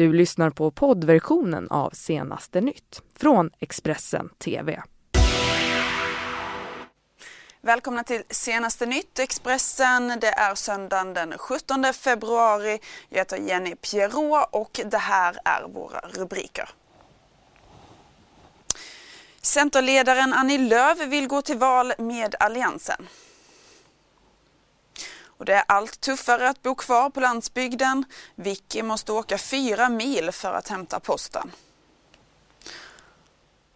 Du lyssnar på poddversionen av Senaste nytt från Expressen TV. Välkomna till Senaste nytt Expressen. Det är söndagen den 17 februari. Jag heter Jenny Pierrot och det här är våra rubriker. Centerledaren Annie Lööf vill gå till val med Alliansen. Och det är allt tuffare att bo kvar på landsbygden. Vicky måste åka fyra mil för att hämta posten.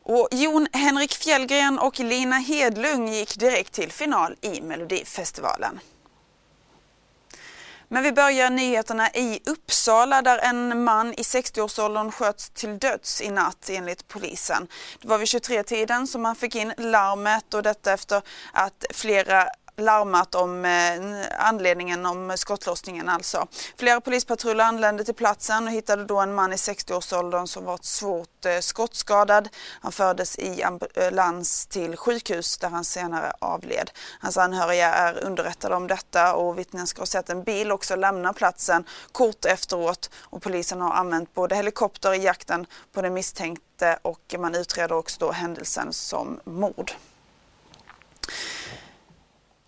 Och Jon Henrik Fjällgren och Lina Hedlund gick direkt till final i Melodifestivalen. Men vi börjar nyheterna i Uppsala där en man i 60-årsåldern sköts till döds i natt enligt polisen. Det var vid 23-tiden som man fick in larmet och detta efter att flera larmat om eh, anledningen om skottlossningen alltså. Flera polispatruller anlände till platsen och hittade då en man i 60-årsåldern som var svårt eh, skottskadad. Han fördes i ambulans till sjukhus där han senare avled. Hans anhöriga är underrättade om detta och vittnen ska ha sett en bil också lämna platsen kort efteråt och polisen har använt både helikopter i jakten på den misstänkte och man utreder också då händelsen som mord.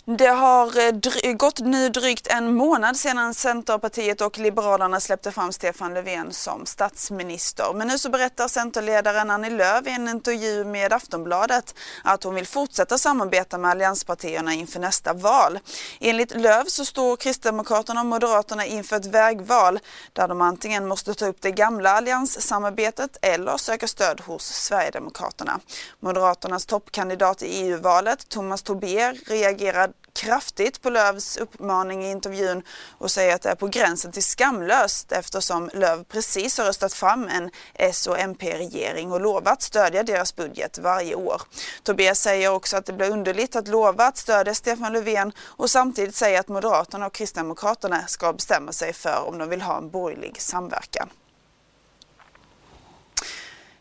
Det har eh, dry- gått nu drygt en månad sedan Centerpartiet och Liberalerna släppte fram Stefan Löfven som statsminister. Men nu så berättar Centerledaren Annie Lööf i en intervju med Aftonbladet att hon vill fortsätta samarbeta med allianspartierna inför nästa val. Enligt Lööf så står Kristdemokraterna och Moderaterna inför ett vägval där de antingen måste ta upp det gamla allianssamarbetet eller söka stöd hos Sverigedemokraterna. Moderaternas toppkandidat i EU-valet, Thomas Tobé, reagerar kraftigt på Lövs uppmaning i intervjun och säger att det är på gränsen till skamlöst eftersom Löv precis har röstat fram en S och MP-regering och lovat stödja deras budget varje år. Tobias säger också att det blir underligt att lova att stödja Stefan Löfven och samtidigt säga att Moderaterna och Kristdemokraterna ska bestämma sig för om de vill ha en borgerlig samverkan.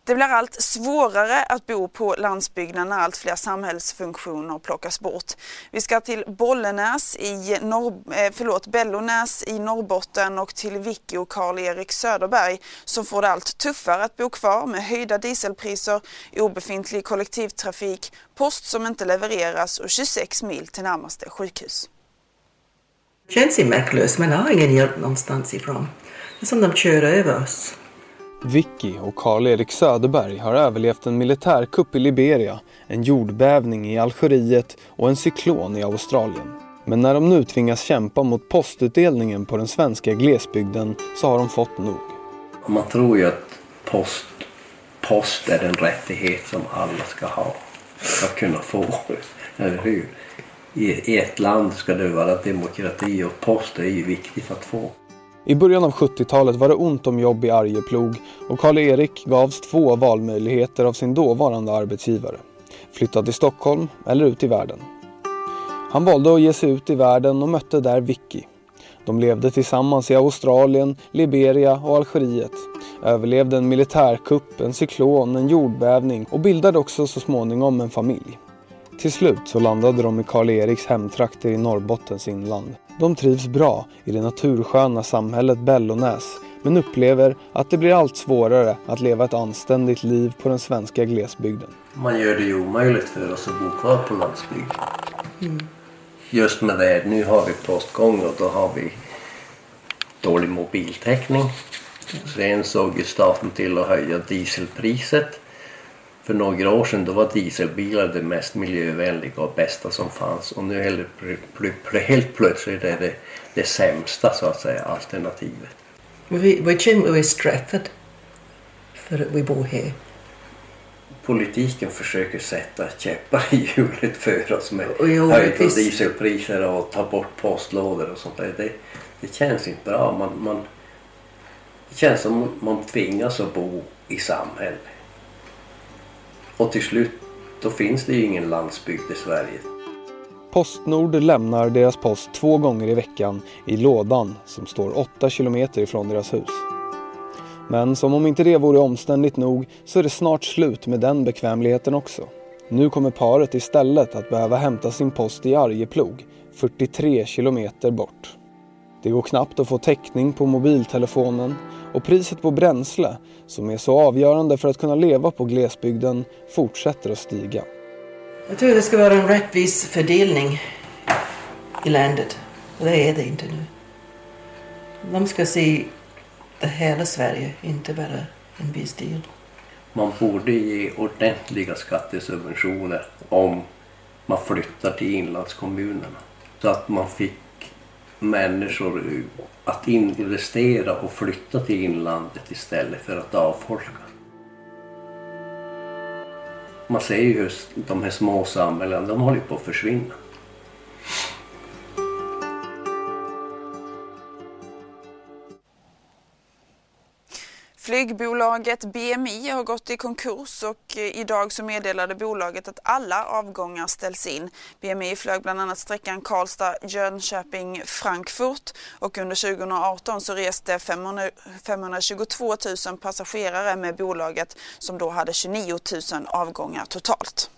Det blir allt svårare att bo på landsbygden när allt fler samhällsfunktioner plockas bort. Vi ska till Bollenäs i Norr, eh, förlåt, Bellonäs i Norrbotten och till Vicky och Karl-Erik Söderberg som får det allt tuffare att bo kvar med höjda dieselpriser, obefintlig kollektivtrafik, post som inte levereras och 26 mil till närmaste sjukhus. Det känns maktlöst, men har ingen hjälp någonstans ifrån. Det är som de kör över oss. Vicky och Karl-Erik Söderberg har överlevt en militärkupp i Liberia, en jordbävning i Algeriet och en cyklon i Australien. Men när de nu tvingas kämpa mot postutdelningen på den svenska glesbygden så har de fått nog. Man tror ju att post, post är en rättighet som alla ska ha, ska kunna få. Eller hur? I ett land ska det vara demokrati och post är ju viktigt att få. I början av 70-talet var det ont om jobb i Arjeplog och Karl-Erik gavs två valmöjligheter av sin dåvarande arbetsgivare. Flytta till Stockholm eller ut i världen. Han valde att ge sig ut i världen och mötte där Vicky. De levde tillsammans i Australien, Liberia och Algeriet. Överlevde en militärkupp, en cyklon, en jordbävning och bildade också så småningom en familj. Till slut så landade de i Karl-Eriks hemtrakter i Norrbottens inland. De trivs bra i det natursköna samhället Bellonäs men upplever att det blir allt svårare att leva ett anständigt liv på den svenska glesbygden. Man gör det ju omöjligt för oss att bo kvar på landsbygden. Mm. Just med det, nu har vi postgång och då har vi dålig mobiltäckning. Sen såg ju staten till att höja dieselpriset för några år sedan då var dieselbilar det mest miljövänliga och bästa som fanns och nu helt, helt plötsligt är det det sämsta så att säga alternativet. Vi känner oss straffade för att vi bor här. Politiken försöker sätta käppar i hjulet för oss med höjda dieselpriser och ta bort postlådor och sånt där. Det, det känns inte bra. Man, man, det känns som man tvingas att bo i samhället. Och till slut, då finns det ju ingen landsbygd i Sverige. Postnord lämnar deras post två gånger i veckan i lådan som står 8 kilometer ifrån deras hus. Men som om inte det vore omständigt nog så är det snart slut med den bekvämligheten också. Nu kommer paret istället att behöva hämta sin post i Arjeplog, 43 kilometer bort. Det går knappt att få täckning på mobiltelefonen Och priset på bränsle, som är så avgörande för att kunna leva på glesbygden, fortsätter att stiga. Jag tror det ska vara en rättvis fördelning i landet. Och det är det inte nu. De ska se det hela Sverige, inte bara en viss del. Man borde ge ordentliga skattesubventioner om man flyttar till inlandskommunerna. Så att man fick människor att investera och flytta till inlandet istället för att avfolka. Man ser ju hur de här små samhällena, de håller på att försvinna. Flygbolaget BMI har gått i konkurs och eh, idag så meddelade bolaget att alla avgångar ställs in. BMI flög bland annat sträckan Karlstad-Jönköping-Frankfurt och under 2018 så reste 522 000 passagerare med bolaget som då hade 29 000 avgångar totalt.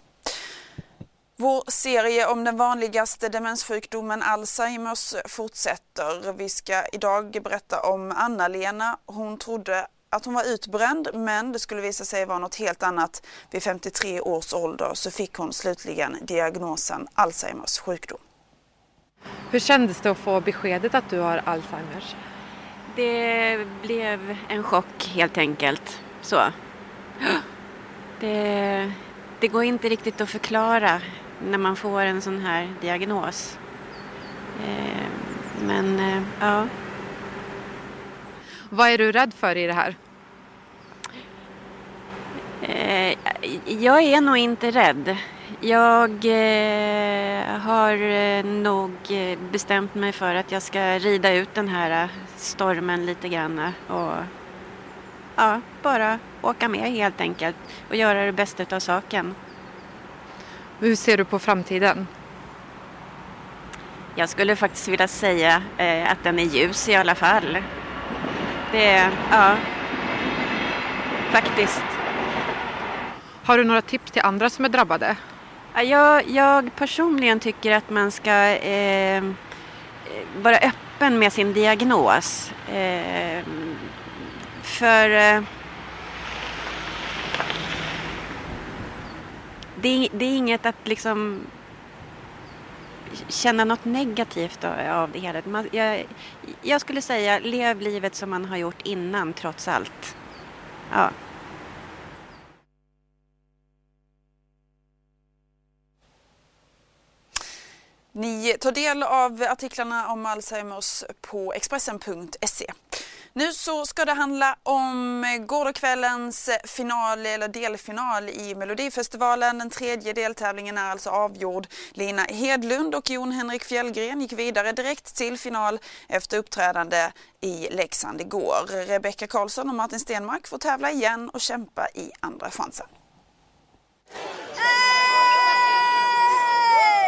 Vår serie om den vanligaste demenssjukdomen Alzheimers fortsätter. Vi ska idag berätta om Anna-Lena. Hon trodde att hon var utbränd men det skulle visa sig vara något helt annat. Vid 53 års ålder så fick hon slutligen diagnosen Alzheimers sjukdom. Hur kändes det att få beskedet att du har Alzheimers? Det blev en chock helt enkelt. Så. Det, det går inte riktigt att förklara när man får en sån här diagnos. Eh, men eh, ja. Vad är du rädd för i det här? Eh, jag är nog inte rädd. Jag eh, har eh, nog bestämt mig för att jag ska rida ut den här stormen lite grann och ja, bara åka med helt enkelt och göra det bästa av saken. Hur ser du på framtiden? Jag skulle faktiskt vilja säga att den är ljus i alla fall. Det, ja, faktiskt. Har du några tips till andra som är drabbade? Ja, jag, jag personligen tycker att man ska eh, vara öppen med sin diagnos. Eh, för eh, det, det, är inget att liksom känna något negativt av det hela. Man, jag, jag, skulle säga lev livet som man har gjort innan trots allt. Ja. Ni tar del av artiklarna om Alzheimers på Expressen.se. Nu så ska det handla om eh, gårdagskvällens final eller delfinal i Melodifestivalen. Den tredje deltävlingen är alltså avgjord. Lina Hedlund och Jon Henrik Fjällgren gick vidare direkt till final efter uppträdande i Leksand igår. Rebecka Karlsson och Martin Stenmark får tävla igen och kämpa i andra chansen.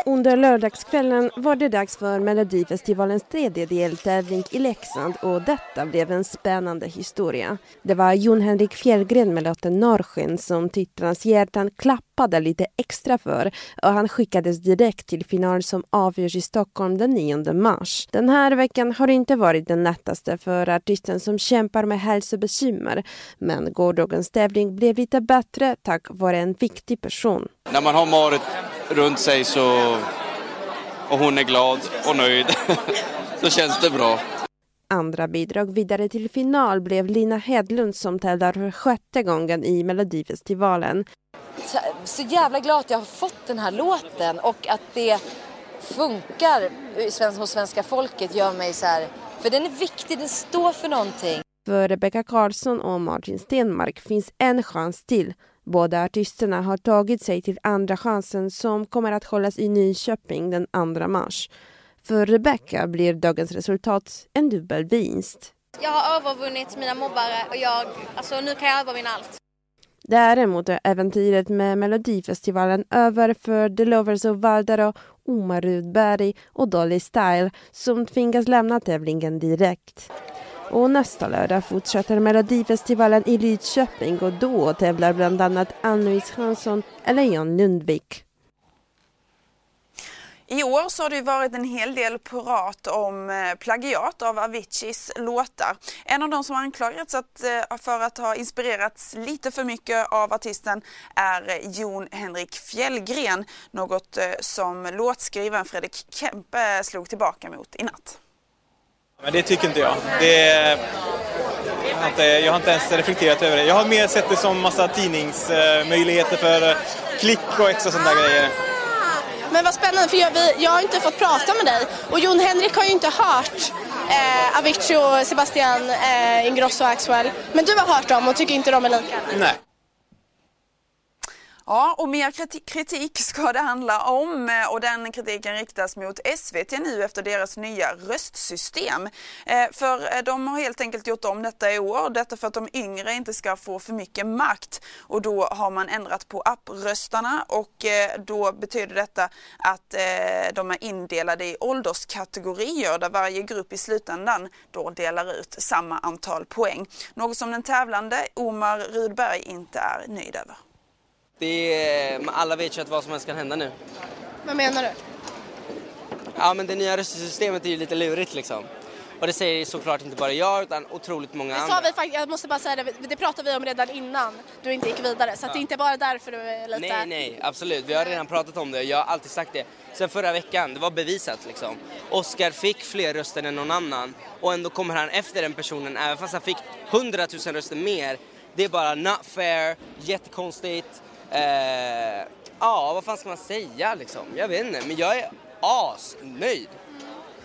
Under lördagskvällen var det dags för Melodifestivalens tredje deltävling i Leksand och detta blev en spännande historia. Det var Jon Henrik Fjällgren med låten Norrsken som tittarnas hjärtan klappade lite extra för och han skickades direkt till final som avgörs i Stockholm den 9 mars. Den här veckan har inte varit den lättaste för artisten som kämpar med hälsobekymmer men gårdagens tävling blev lite bättre tack vare en viktig person. När man har Marit runt sig så och hon är glad och nöjd så känns det bra. Andra bidrag vidare till final blev Lina Hedlund som tävlar för sjätte gången i Melodifestivalen. Så jävla glad att jag har fått den här låten och att det funkar hos svenska folket gör mig så här, för den är viktig, den står för någonting. För Rebecca Karlsson och Martin Stenmark finns en chans till Båda artisterna har tagit sig till Andra chansen som kommer att hållas i Nyköping den 2 mars. För Rebecca blir dagens resultat en dubbel vinst. Jag har övervunnit mina mobbare och jag, alltså nu kan jag övervinna allt. Däremot är äventyret med Melodifestivalen över för The Lovers of Valdaro, Omar Rudberg och Dolly Style som tvingas lämna tävlingen direkt. Och nästa lördag fortsätter Melodifestivalen i Lidköping och då tävlar bland annat Ann-Louise Hansson eller John Lundvik. I år så har det varit en hel del prat om eh, plagiat av Aviciis låtar. En av de som anklagats att, eh, för att ha inspirerats lite för mycket av artisten är Jon Henrik Fjällgren. Något eh, som låtskrivaren Fredrik Kempe slog tillbaka mot i natt. Men det tycker inte jag. Det jag, har inte, jag har inte ens reflekterat över det. Jag har mer sett det som massa tidningsmöjligheter för klick och extra sådana där grejer. Men vad spännande, för jag, vi, jag har inte fått prata med dig. Och Jon Henrik har ju inte hört eh, Avicii, Sebastian eh, Ingrosso och Axwell. Men du har hört dem och tycker inte de är lika? Nej. Ja, och mer kritik ska det handla om eh, och den kritiken riktas mot SVT nu efter deras nya röstsystem. Eh, för eh, de har helt enkelt gjort om detta i år, detta för att de yngre inte ska få för mycket makt. Och då har man ändrat på appröstarna och då betyder detta att de är indelade i ålderskategorier där varje grupp i slutändan då delar ut samma antal poäng. Något som den tävlande Omar Rudberg inte är nöjd över. Det är, alla vet ju att vad som helst kan hända nu. Vad menar du? Ja, men det nya röstsystemet är ju lite lurigt liksom. Och det säger såklart inte bara jag utan otroligt många det andra. Sa vi faktiskt, jag måste bara säga det, det pratade vi om redan innan du inte gick vidare. Så ja. det är inte bara därför du är lite... Nej, nej, absolut. Vi har redan pratat om det jag har alltid sagt det. Sen förra veckan, det var bevisat liksom. Oscar fick fler röster än någon annan och ändå kommer han efter den personen även fast han fick hundratusen röster mer. Det är bara not fair, jättekonstigt. Eh, ja, vad fan ska man säga liksom? Jag vet inte, men jag är asnöjd.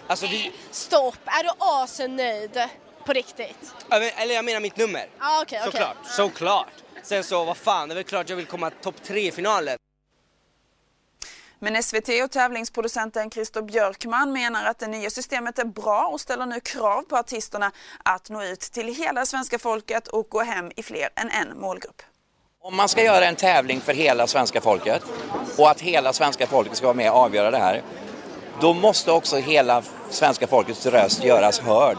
Alltså, vi... Stopp! Är du asnöjd? På riktigt? Eller jag menar mitt nummer. Ah, okay, Såklart, okay. såklart. Sen så, vad fan, det är väl klart jag vill komma topp tre i finalen. Men SVT och tävlingsproducenten Christer Björkman menar att det nya systemet är bra och ställer nu krav på artisterna att nå ut till hela svenska folket och gå hem i fler än en målgrupp. Om man ska göra en tävling för hela svenska folket och att hela svenska folket ska vara med och avgöra det här, då måste också hela svenska folkets röst göras hörd.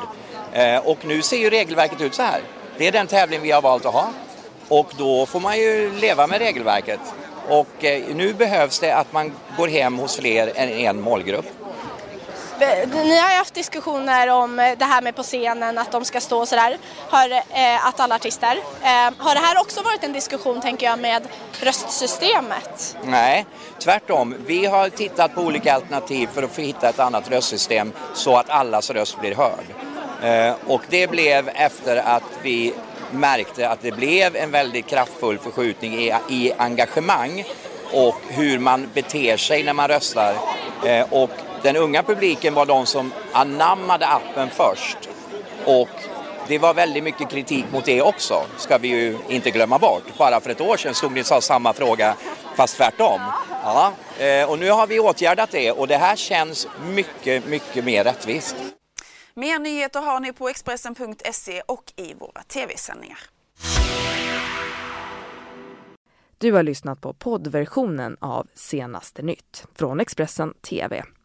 Eh, och nu ser ju regelverket ut så här. Det är den tävling vi har valt att ha och då får man ju leva med regelverket. Och eh, nu behövs det att man går hem hos fler än en målgrupp. Ni har ju haft diskussioner om eh, det här med på scenen, att de ska stå och sådär, eh, att alla artister. Eh, har det här också varit en diskussion, tänker jag, med röstsystemet? Nej, tvärtom. Vi har tittat på olika alternativ för att få hitta ett annat röstsystem så att allas röst blir hörd. Eh, och det blev efter att vi märkte att det blev en väldigt kraftfull förskjutning i, i engagemang och hur man beter sig när man röstar. Eh, och den unga publiken var de som anammade appen först. Och det var väldigt mycket kritik mot det också, ska vi ju inte glömma bort. Bara för ett år sedan stod ni och sa samma fråga, fast tvärtom. Ja, eh, och nu har vi åtgärdat det och det här känns mycket, mycket mer rättvist. Mer nyheter har ni på Expressen.se och i våra tv-sändningar. Du har lyssnat på poddversionen av Senaste nytt från Expressen TV.